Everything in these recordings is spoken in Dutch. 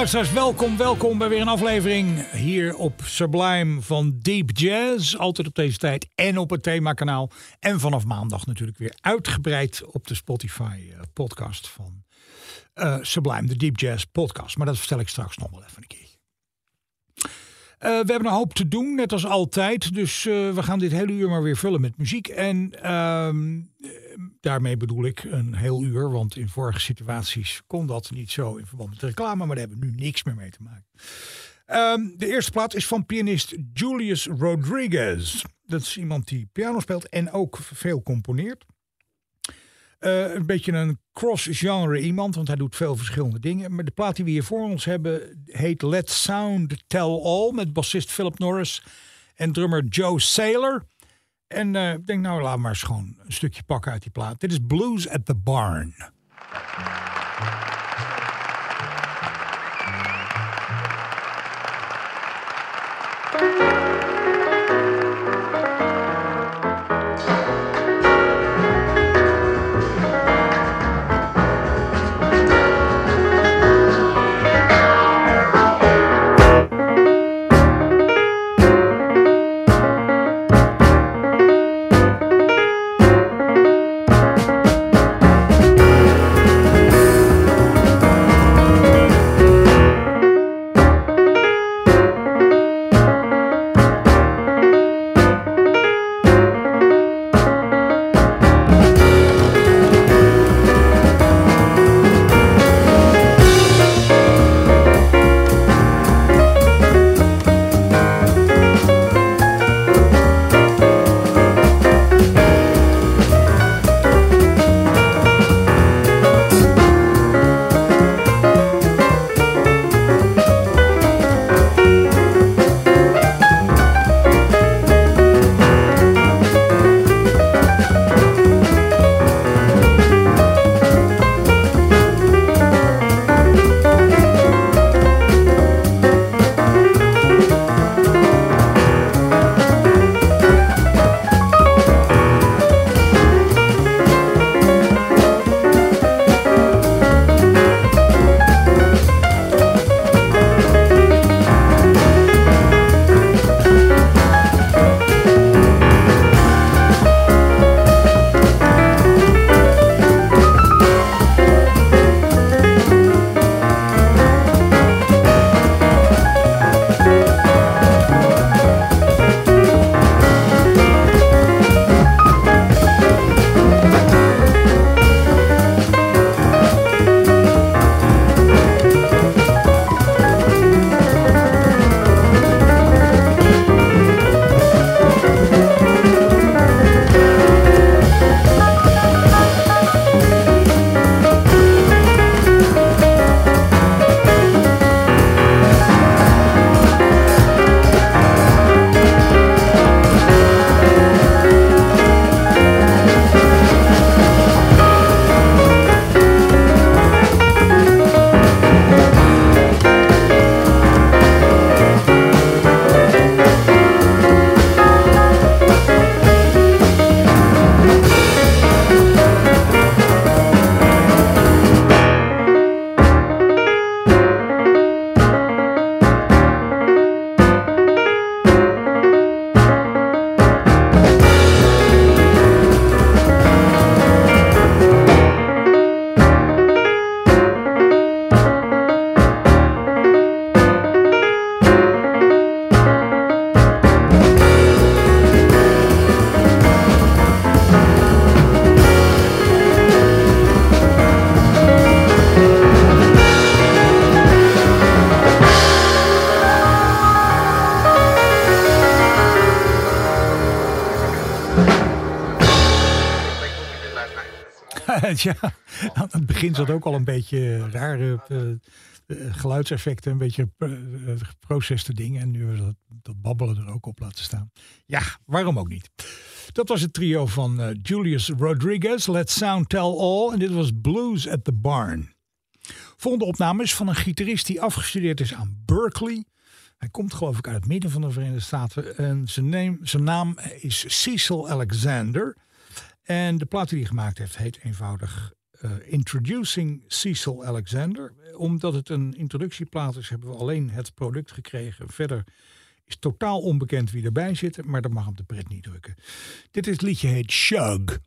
Luisteraars, welkom, welkom bij weer een aflevering hier op Sublime van Deep Jazz. Altijd op deze tijd en op het themakanaal. En vanaf maandag natuurlijk weer uitgebreid op de Spotify eh, van eh, Sublime, de Deep Jazz podcast. Maar dat vertel ik straks nog wel even een keer. Eh, we hebben een hoop te doen, net als altijd. Dus eh, we gaan dit hele uur maar weer vullen met muziek. En ehm, eh, daarmee bedoel ik een heel uur. Want in vorige situaties kon dat niet zo in verband met reclame. Maar daar hebben we nu niks meer mee te maken. Ehm, de eerste plaat is van pianist Julius Rodriguez. Dat is iemand die piano speelt en ook veel componeert. Eh, een beetje een cross-genre iemand, want hij doet veel verschillende dingen. Maar de plaat die we hier voor ons hebben heet Let Sound Tell All met bassist Philip Norris en drummer Joe Saylor. En eh, ik denk, nou, laat maar eens gewoon een stukje pakken uit die plaat. Dit is Blues at the Barn. ja, aan het begin zat ook al een beetje rare eh, eh, geluidseffecten, een beetje uh, geproceste dingen. En nu dat, dat babbelen er ook op laten staan. Ja, waarom ook niet? Dat was het trio van eh, Julius Rodriguez, Let's Sound Tell All. En dit was Blues at the Barn. Volgende opname is van een gitarist die afgestudeerd is aan Berkeley. Hij komt geloof ik uit het midden van de Verenigde Staten. En zijn, zijn naam is Cecil Alexander. En de plaat die hij gemaakt heeft heet eenvoudig uh, Introducing Cecil Alexander. Omdat het een introductieplaat is, hebben we alleen het product gekregen. Verder is totaal onbekend wie erbij zit, maar dat mag hem de pret niet drukken. Dit is liedje heet Shug.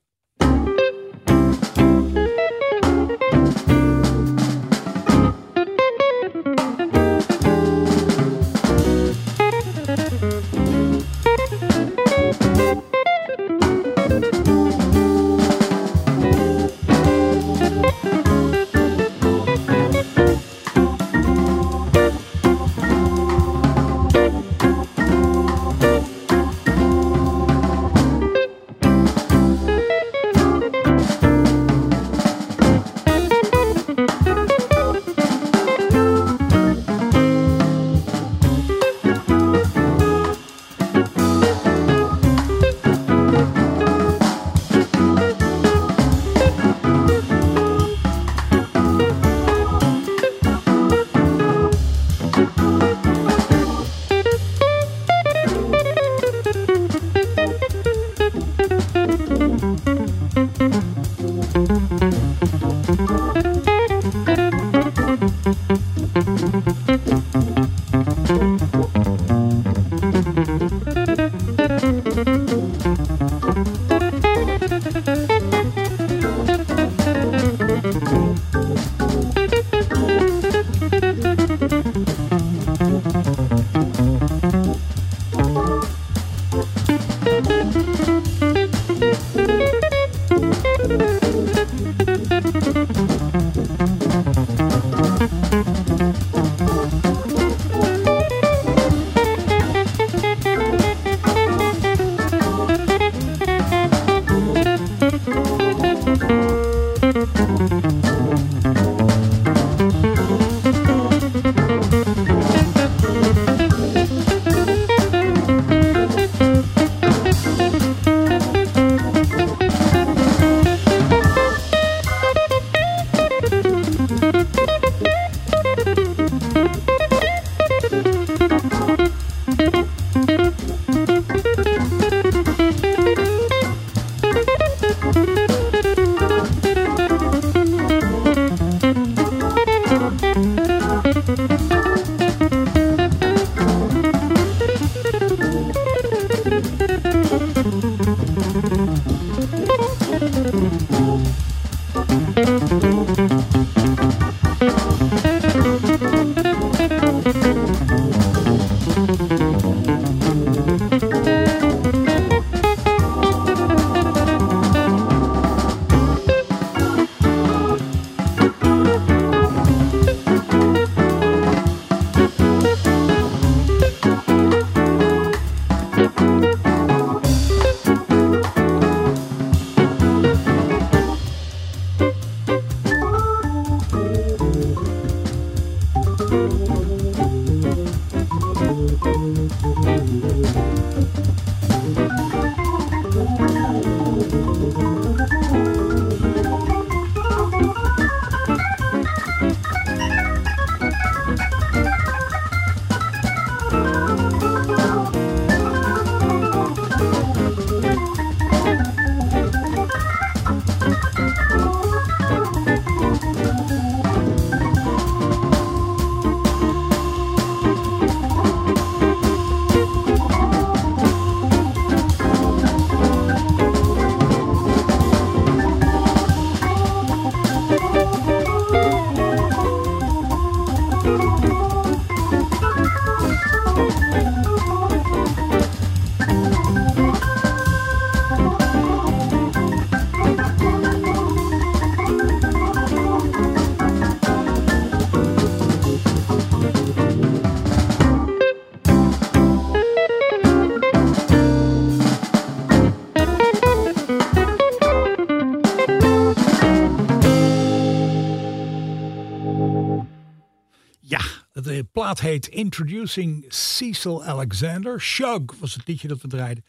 Introducing Cecil Alexander. Shug was het liedje dat we draaiden.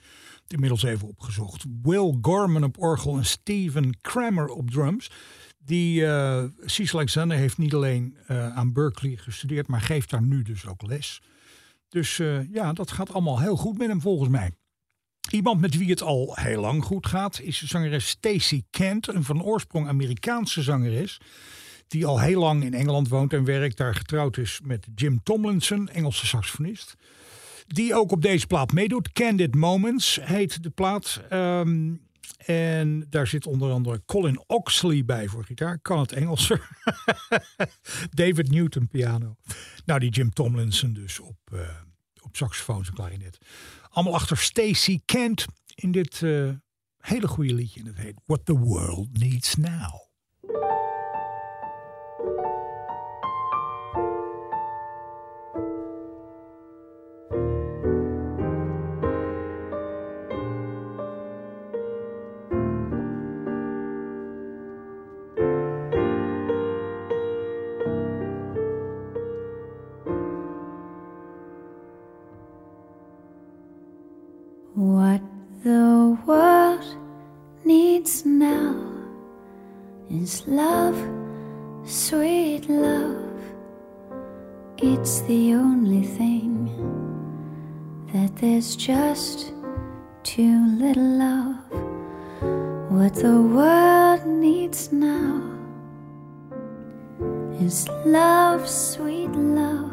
Inmiddels even opgezocht. Will Gorman op orgel en Steven Kramer op drums. Die uh, Cecil Alexander heeft niet alleen uh, aan Berkeley gestudeerd, maar geeft daar nu dus ook les. Dus uh, ja, dat gaat allemaal heel goed met hem volgens mij. Iemand met wie het al heel lang goed gaat is de zangeres Stacey Kent, een van oorsprong Amerikaanse zangeres. Die al heel lang in Engeland woont en werkt, daar getrouwd is met Jim Tomlinson, Engelse saxofonist. Die ook op deze plaat meedoet. Candid Moments heet de plaat. Um, en daar zit onder andere Colin Oxley bij voor gitaar. Kan het Engelser. David Newton piano. Nou, die Jim Tomlinson dus op, uh, op saxofoon en klarinet. Allemaal achter Stacey Kent in dit uh, hele goede liedje. En het heet What the World Needs Now. Is love, sweet love. It's the only thing that there's just too little of. What the world needs now is love, sweet love.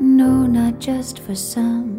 No, not just for some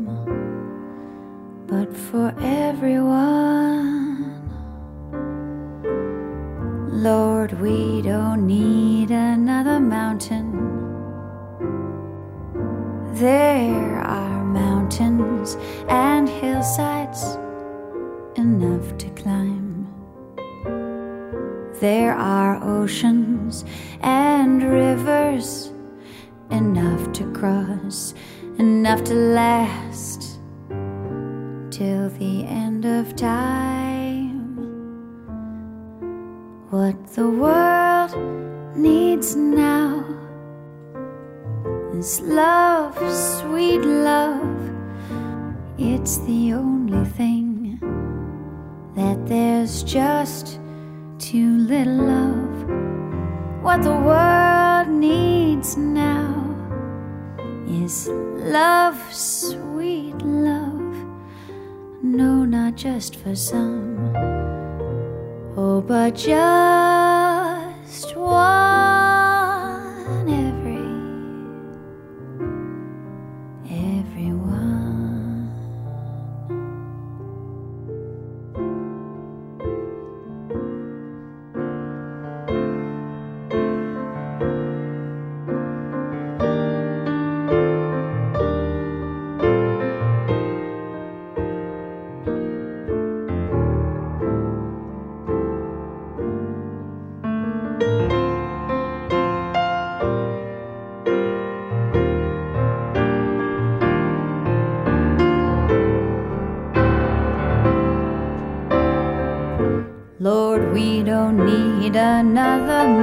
another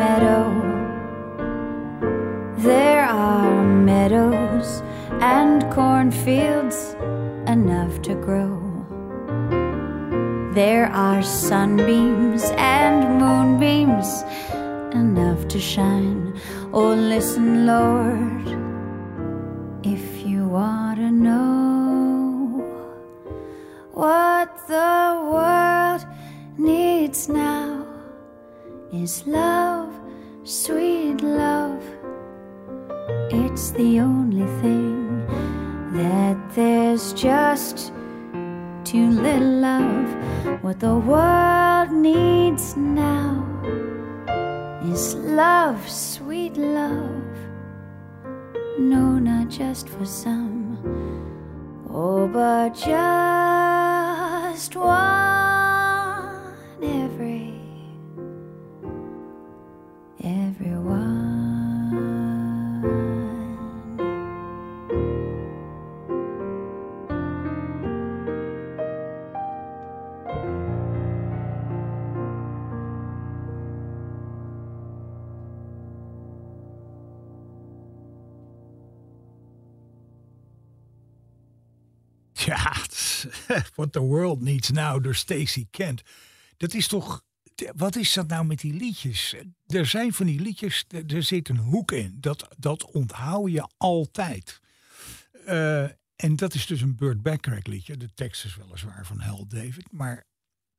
What the World Needs Now door Stacey Kent. Dat is toch. Wat is dat nou met die liedjes? Er zijn van die liedjes, er zit een hoek in. Dat, dat onthoud je altijd. Eh, en dat is dus een Burt Bacharach liedje. De tekst is weliswaar van Hal David. Maar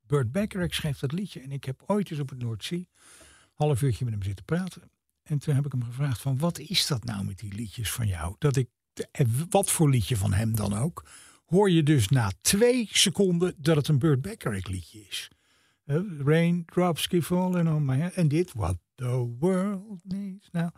Burt Bacharach schreef dat liedje. En ik heb ooit eens op het Noordzee half uurtje met hem zitten praten. En toen heb ik hem gevraagd van wat is dat nou met die liedjes van jou? Dat ik, wat voor liedje van hem dan ook, hoor je dus na twee seconden dat het een Burt Bacharach liedje is. Raindrops keep falling on my head. En dit, what the world needs now.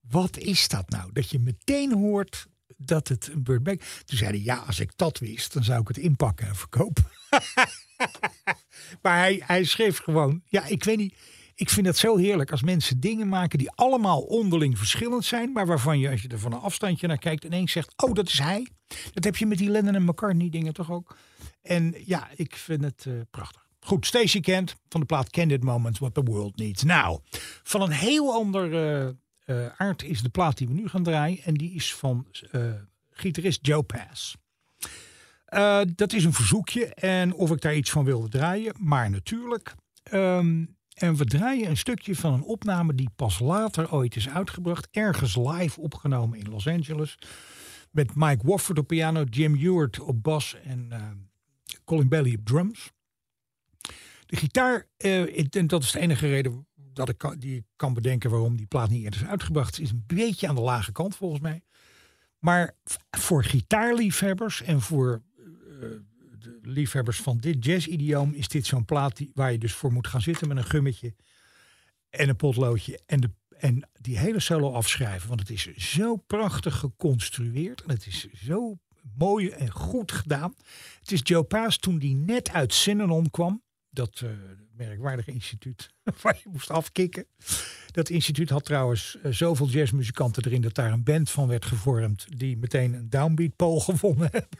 Wat is dat nou? Dat je meteen hoort dat het een Burt. Toen zei hij, ja, als ik dat wist, dan zou ik het inpakken en verkopen. maar hij, hij schreef gewoon, ja, ik weet niet... Ik vind het zo heerlijk als mensen dingen maken die allemaal onderling verschillend zijn, maar waarvan je als je er van een afstandje naar kijkt ineens zegt, oh dat is hij. Dat heb je met die Lennon en McCartney dingen toch ook. En ja, ik vind het eh, prachtig. Goed, Stacey Kent van de plaat Candid Moments, What the World Needs Now. Van een heel ander eh, eh, aard is de plaat die we nu gaan draaien en die is van gitarist Joe Pass. Dat is een verzoekje en of ik daar iets van wilde draaien, maar natuurlijk. Ehm, en we draaien een stukje van een opname die pas later ooit is uitgebracht. Ergens live opgenomen in Los Angeles. Met Mike Wofford op piano, Jim Ewart op bas en eh, Colin Bailey op drums. De gitaar, eh, en dat is de enige reden dat ik die ik kan bedenken waarom die plaat niet eerder is uitgebracht. Is een beetje aan de lage kant volgens mij. Maar voor gitaarliefhebbers en voor eh, liefhebbers van dit jazz-idioom is dit zo'n plaat die, waar je dus voor moet gaan zitten met een gummetje en een potloodje en, de, en die hele solo afschrijven. Want het is zo prachtig geconstrueerd en het is zo mooi en goed gedaan. Het is Joe Paas toen die net uit Synanon kwam. Dat eh, merkwaardige instituut waar je moest afkicken. Dat instituut had trouwens eh, zoveel jazzmuzikanten erin dat daar een band van werd gevormd die meteen een downbeat pole gewonnen hebben.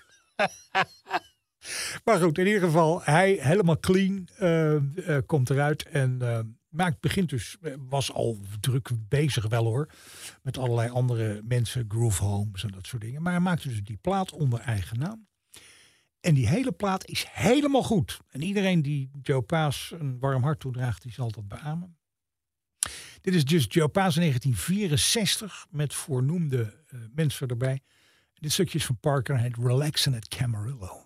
Maar goed, in ieder geval, hij helemaal clean eh, eh, komt eruit en eh, maakt, begint dus, was al druk bezig wel hoor, met allerlei andere mensen, Groove Homes en dat soort dingen. Maar hij maakte dus die plaat onder eigen naam. En die hele plaat is helemaal goed. En iedereen die Joe Paas een warm hart toedraagt, die zal dat beamen. Dit is dus Joe Paas in 1964 met voornoemde mensen erbij. Dit stukje is van Parker en heet Relaxin' at Camarillo.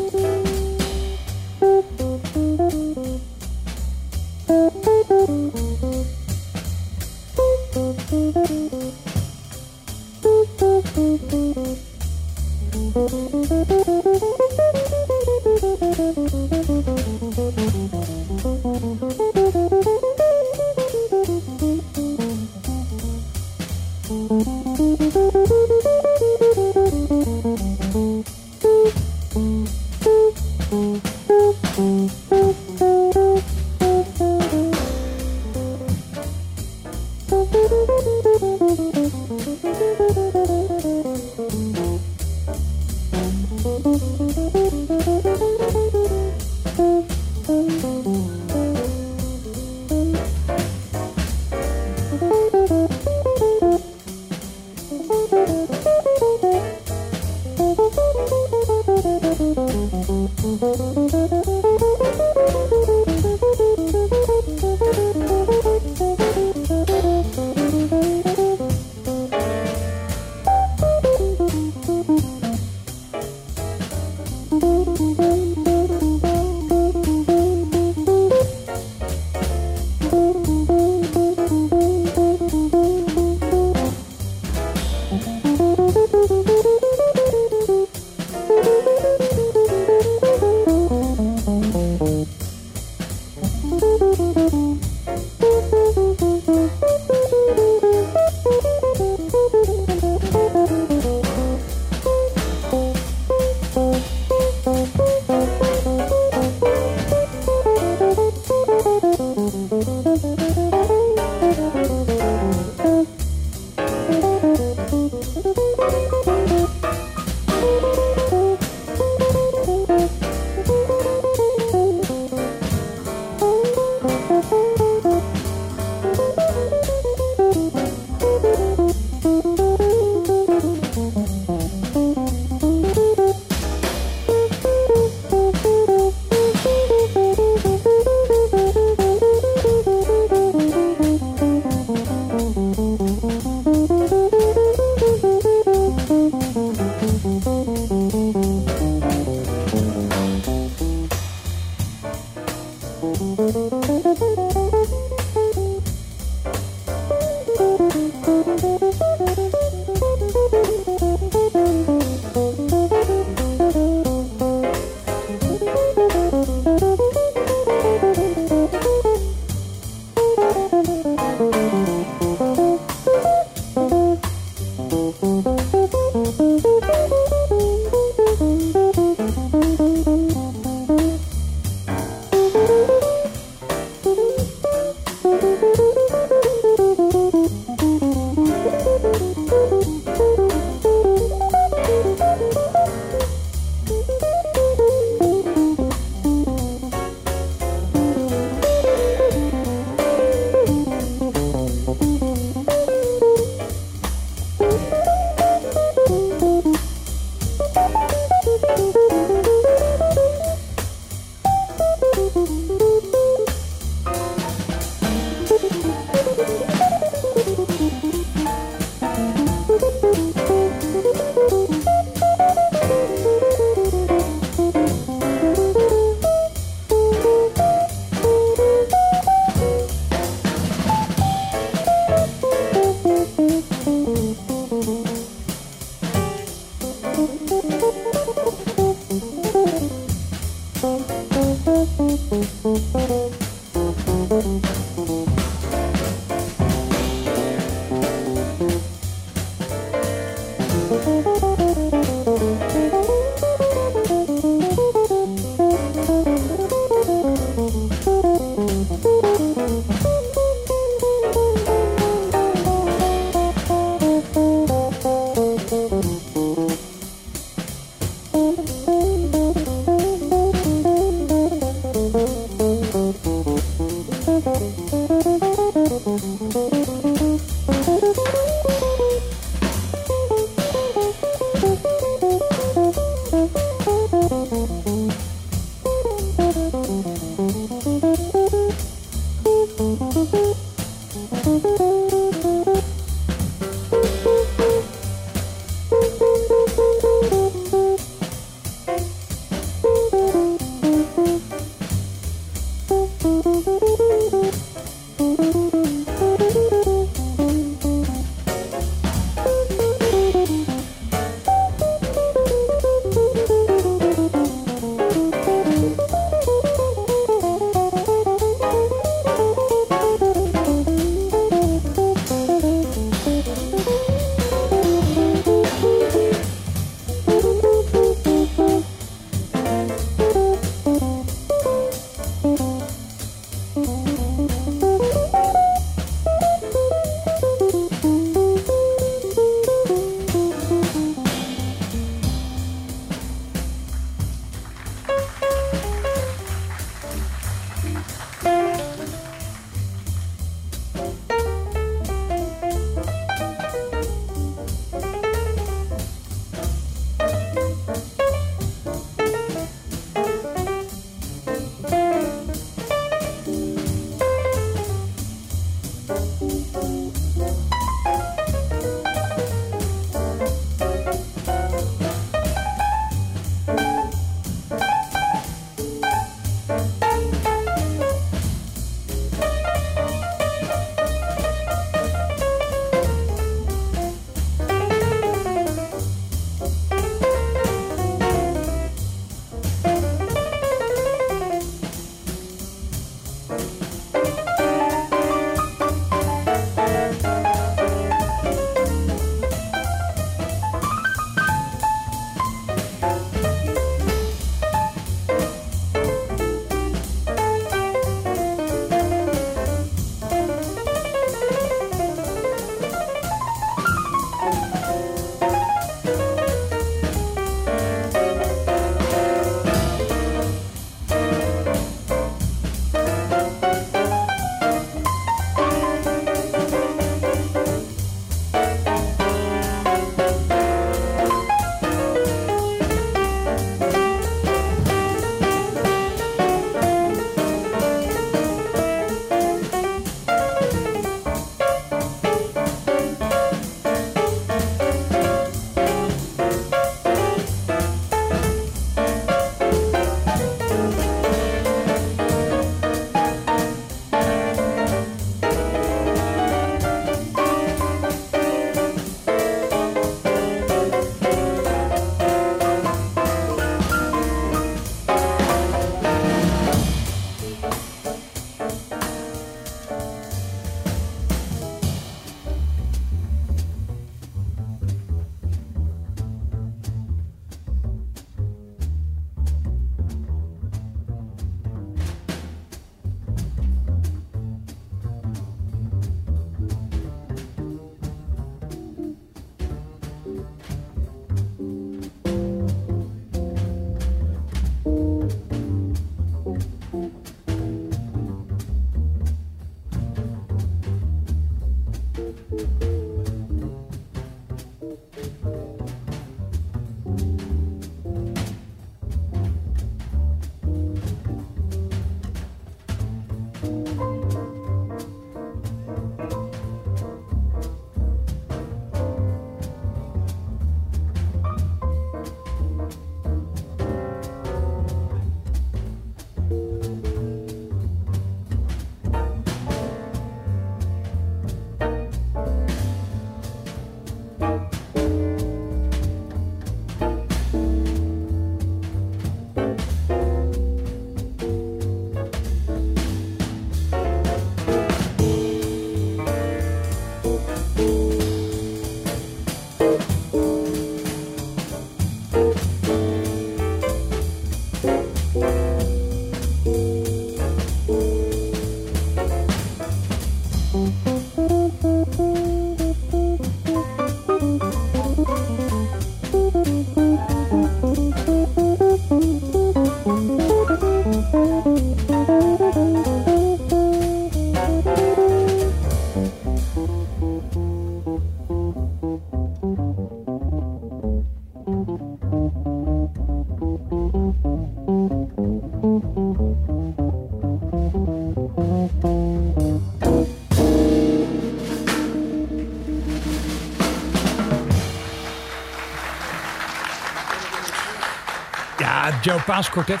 Joe Paas Quartet.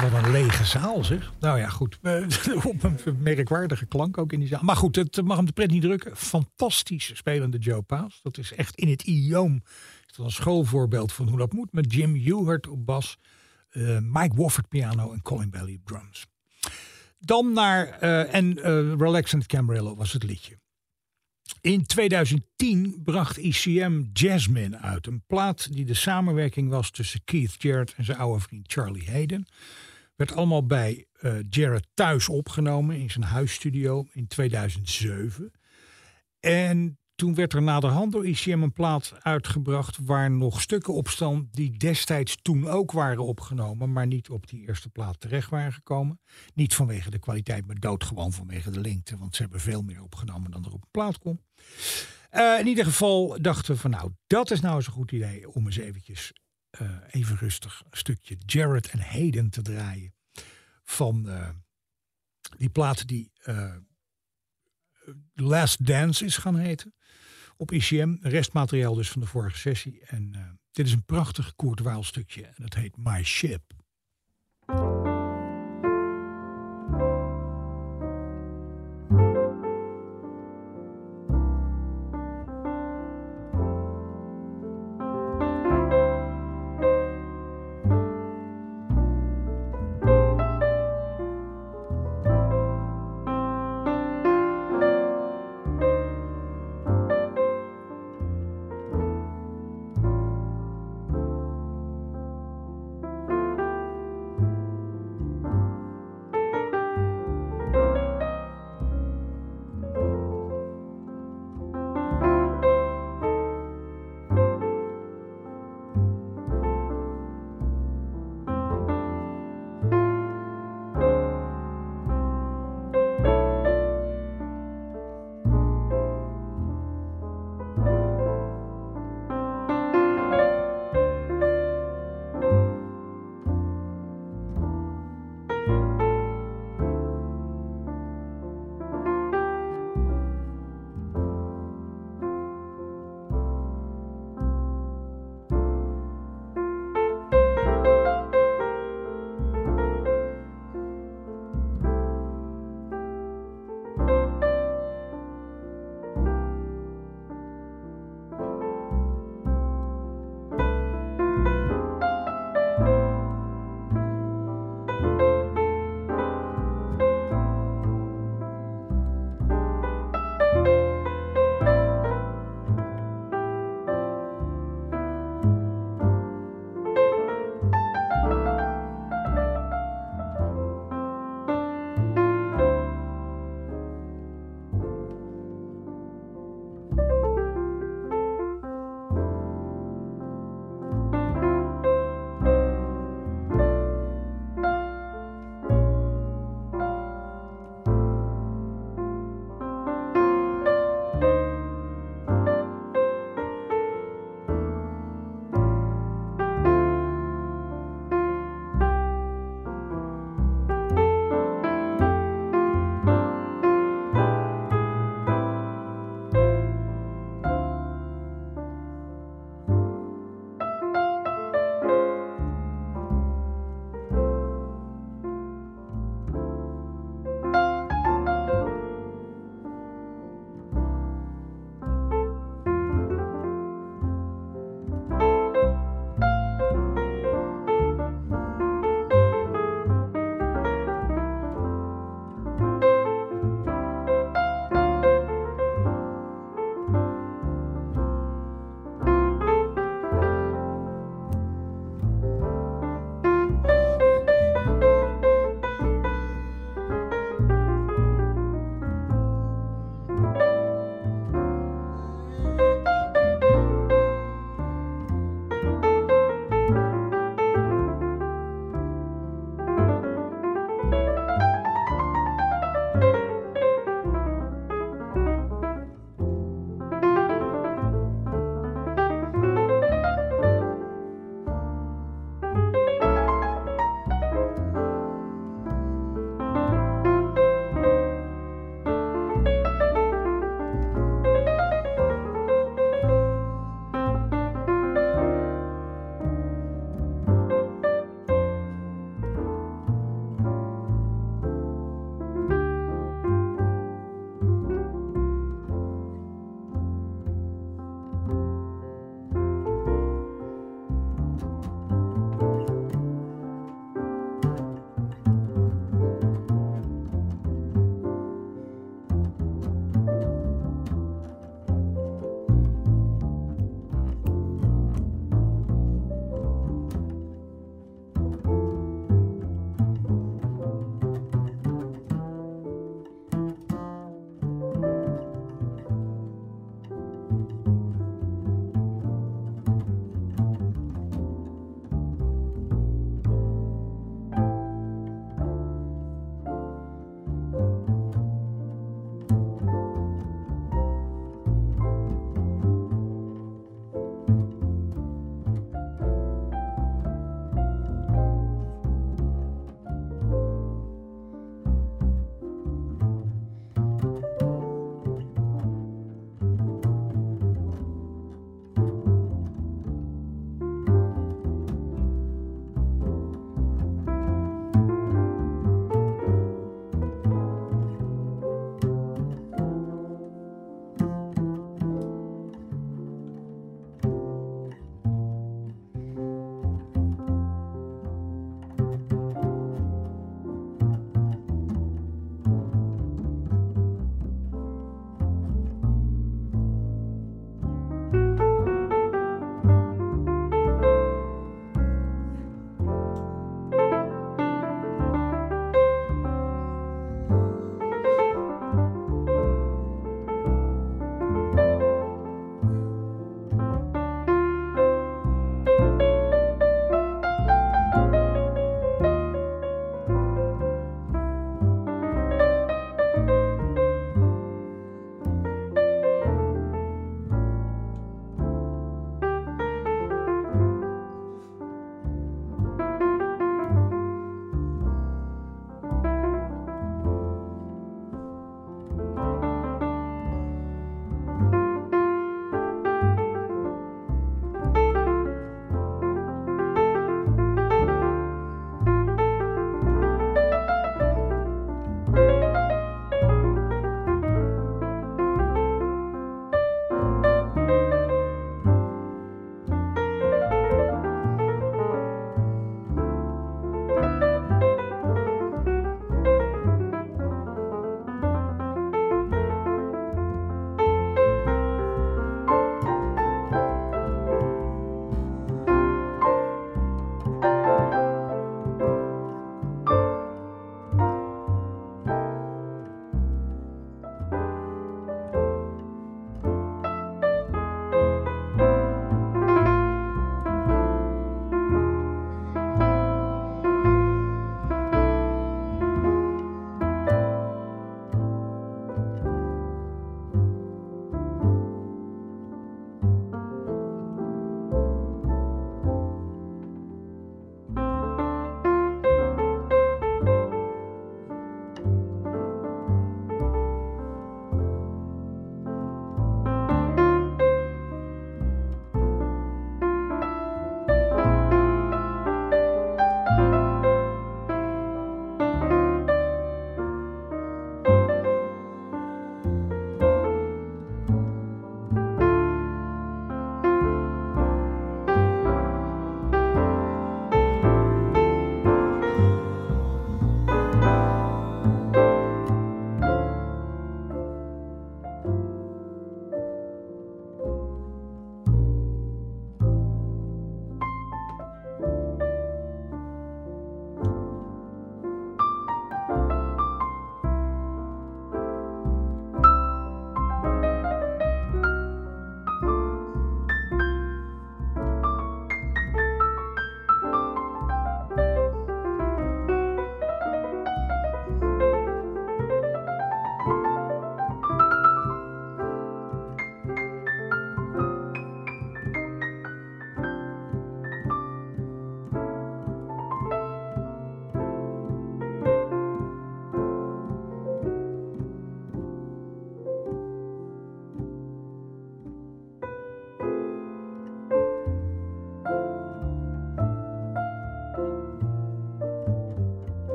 Wat een lege zaal zeg. Nou ja, goed. Eh, Op een merkwaardige klank ook in die zaal. Maar goed, het mag hem de pret niet drukken. Fantastisch spelende Joe Paas. Dat is echt in het idioom. Is dat een schoolvoorbeeld van hoe dat moet. Met Jim Ewart op bas. eh, Mike Wofford piano en Colin Bailey drums. Dan naar, eh, en eh, Relax Camarillo was het liedje. In 2010 bracht ICM Jasmine uit. Een plaat die de samenwerking was tussen Keith Jarrett en zijn oude vriend Charlie Hayden. Werd allemaal bij eh, Jarrett thuis opgenomen in zijn huisstudio in 2007. En toen werd er naderhand door ICM een plaat uitgebracht waar nog stukken op staan die destijds toen ook waren opgenomen, maar niet op die eerste plaat terecht waren gekomen. Niet vanwege de kwaliteit, maar doodgewoon vanwege de lengte, want ze hebben veel meer opgenomen dan er op een plaat kon. Eh, in ieder geval dachten we van nou, dat is nou eens een goed idee om eens eventjes eh, even rustig een stukje Jarrett en Hayden te draaien van eh, die plaat die Last Dance is gaan heten. Op ICM, restmateriaal dus van de vorige sessie. En eh, dit is een prachtig Koert Waal stukje en het heet My Ship.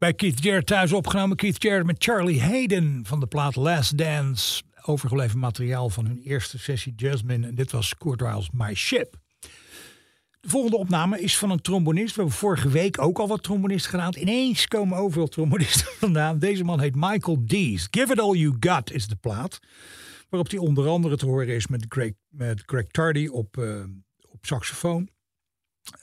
Bij Keith Jarrett thuis opgenomen. Keith Jarrett met Charlie Hayden van de plaat Last Dance. Overgeleverd materiaal van hun eerste sessie Jasmine. En dit was Kurt Weill's My Ship. De volgende opname is van een trombonist. We hebben vorige week ook al wat trombonisten gedaan. Ineens komen overal trombonisten vandaan. Deze man heet Michael Dees. Give It All You Got is de plaat. Waarop hij onder andere te horen is met Greg, met Greg Tardy op, uh, op saxofoon.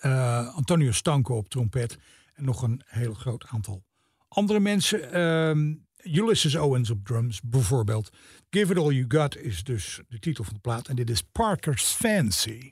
Uh, Antonio Stanco op trompet. En nog een heel groot aantal andere mensen, um, Ulysses Owens op drums bijvoorbeeld. Give It All You Got is dus de titel van de plaat. En dit is Parker's Fancy.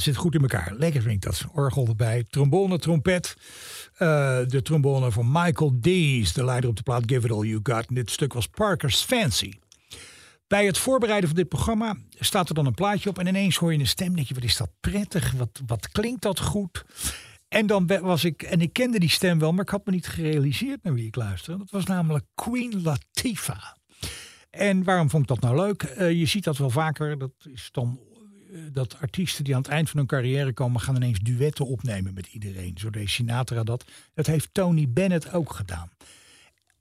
zit goed in elkaar. Lekker vind ik dat. Orgel erbij. Trombone, trompet. Eh, de trombone van Michael Dees, de leider op de plaat Give It All You Got. En dit stuk was Parker's Fancy. Bij het voorbereiden van dit programma staat er dan een plaatje op. En ineens hoor je een stem. Denk je, wat is dat prettig? Wat, wat klinkt dat goed? En dan was ik, en ik kende die stem wel, maar ik had me niet gerealiseerd naar wie ik luisterde. Dat was namelijk Queen Latifah. En waarom vond ik dat nou leuk? Eh, je ziet dat wel vaker. Dat is dan dat artiesten die aan het eind van hun carrière komen, gaan ineens duetten opnemen met iedereen. Zo deed Sinatra dat. Dat heeft Tony Bennett ook gedaan.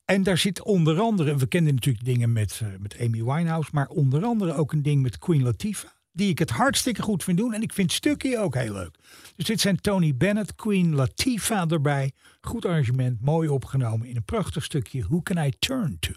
En daar zit onder andere, we kennen natuurlijk dingen met, eh, met Amy Winehouse, maar onder andere ook een ding met Queen Latifah. Die ik het hartstikke goed vind doen. En ik vind Stukje ook heel leuk. Dus dit zijn Tony Bennett, Queen Latifah erbij. Goed arrangement, mooi opgenomen in een prachtig stukje. Who Can I Turn To?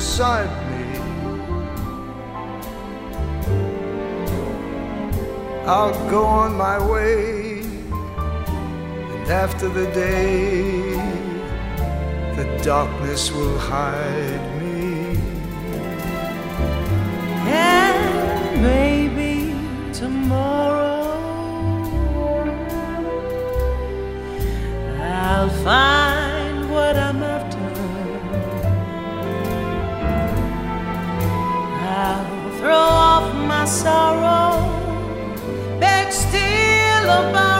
Beside me. I'll go on my way, and after the day, the darkness will hide me. And maybe tomorrow I'll find sorrow, back still about.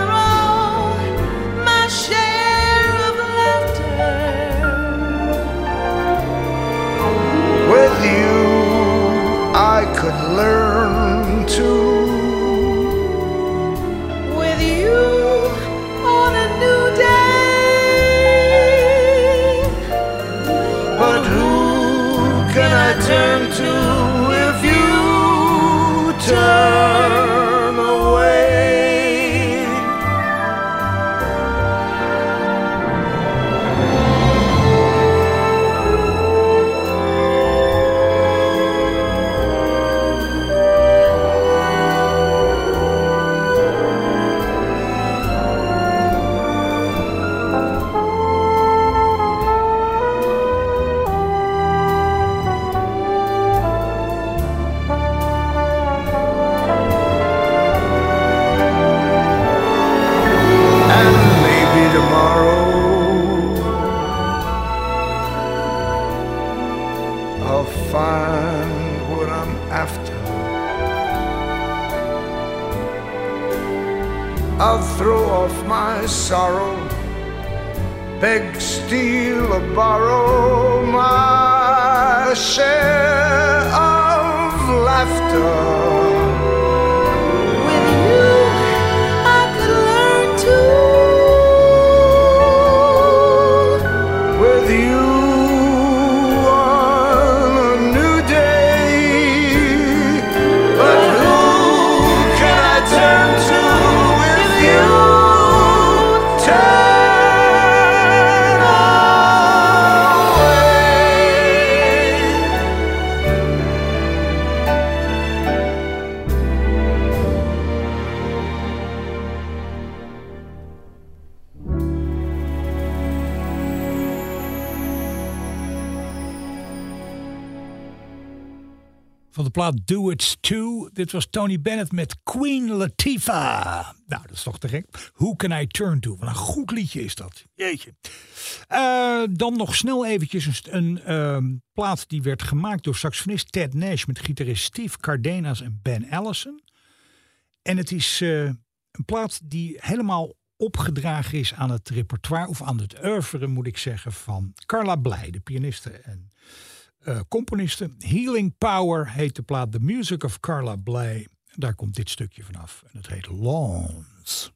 Van de plaat Do It's Too. Dit was Tony Bennett met Queen Latifah. Nou, dat is toch te gek. Who Can I Turn To? Wat een goed liedje is dat. Jeetje. Uh, dan nog snel eventjes een, uh, plaat die werd gemaakt door saxofonist Ted Nash... met gitarist Steve Cardenas en Ben Allison. En het is uh, een plaat die helemaal opgedragen is aan het repertoire... of aan het oeuvre, moet ik zeggen, van Carla Blij, de pianiste en uh, componiste. Healing Power heet de plaat The Music of Carla Bley. Daar komt dit stukje vanaf en het heet Lawns.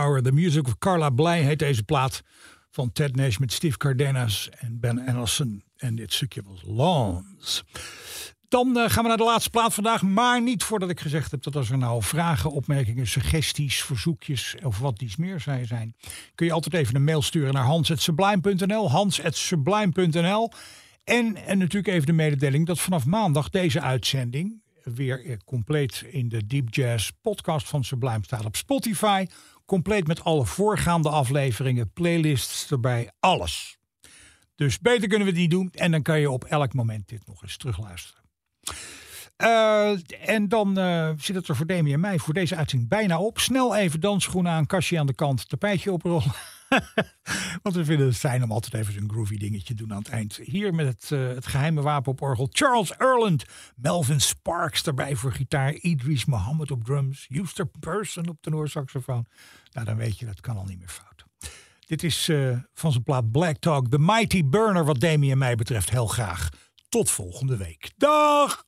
Power, The Music of Carla Blij heet deze plaat van Ted Nash met Steve Cardenas en Ben Anderson. En dit stukje was Lawns. Dan eh, gaan we naar de laatste plaat vandaag. Maar niet voordat ik gezegd heb dat als er nou vragen, opmerkingen, suggesties, verzoekjes of wat iets meer zij zijn. Kun je altijd even een mail sturen naar hans.sublime.nl. Hans.sublime.nl. En, en natuurlijk even de mededeling dat vanaf maandag deze uitzending weer eh, compleet in de Deep Jazz podcast van Sublime staat op Spotify. Compleet met alle voorgaande afleveringen, playlists erbij, alles. Dus beter kunnen we niet doen. En dan kan je op elk moment dit nog eens terugluisteren. Eh, en dan eh, zit het er voor Demi en mij voor deze uitzending bijna op. Snel even dansschoenen aan, kastje aan de kant, tapijtje oprollen. Want we vinden het fijn om altijd even zo'n groovy dingetje te doen aan het eind. Hier met het, uh, het geheime wapen op orgel. Charles Erland, Melvin Sparks erbij voor gitaar. Idris Mohammed op drums. Houston Person op tenorsaxofoon. Nou, dan weet je, dat kan al niet meer fout. Dit is uh, van zijn plaat Black Talk, The Mighty Burner, wat Demi en mij betreft heel graag. Tot volgende week. Dag!